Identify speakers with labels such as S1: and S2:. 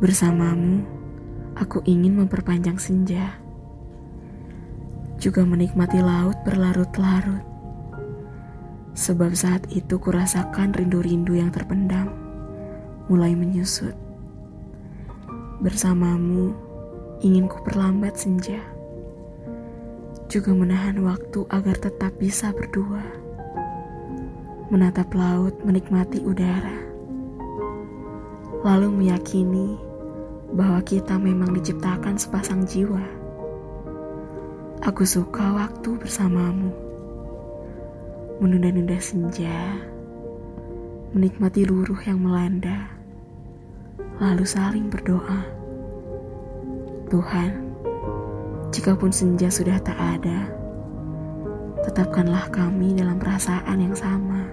S1: Bersamamu, aku ingin memperpanjang senja. Juga menikmati laut berlarut-larut. Sebab saat itu kurasakan rindu-rindu yang terpendam mulai menyusut. Bersamamu, ingin ku perlambat senja. Juga menahan waktu agar tetap bisa berdua. Menatap laut, menikmati udara. Lalu meyakini bahwa kita memang diciptakan sepasang jiwa. Aku suka waktu bersamamu, menunda-nunda senja, menikmati luruh yang melanda, lalu saling berdoa. Tuhan, jikapun senja sudah tak ada, tetapkanlah kami dalam perasaan yang sama.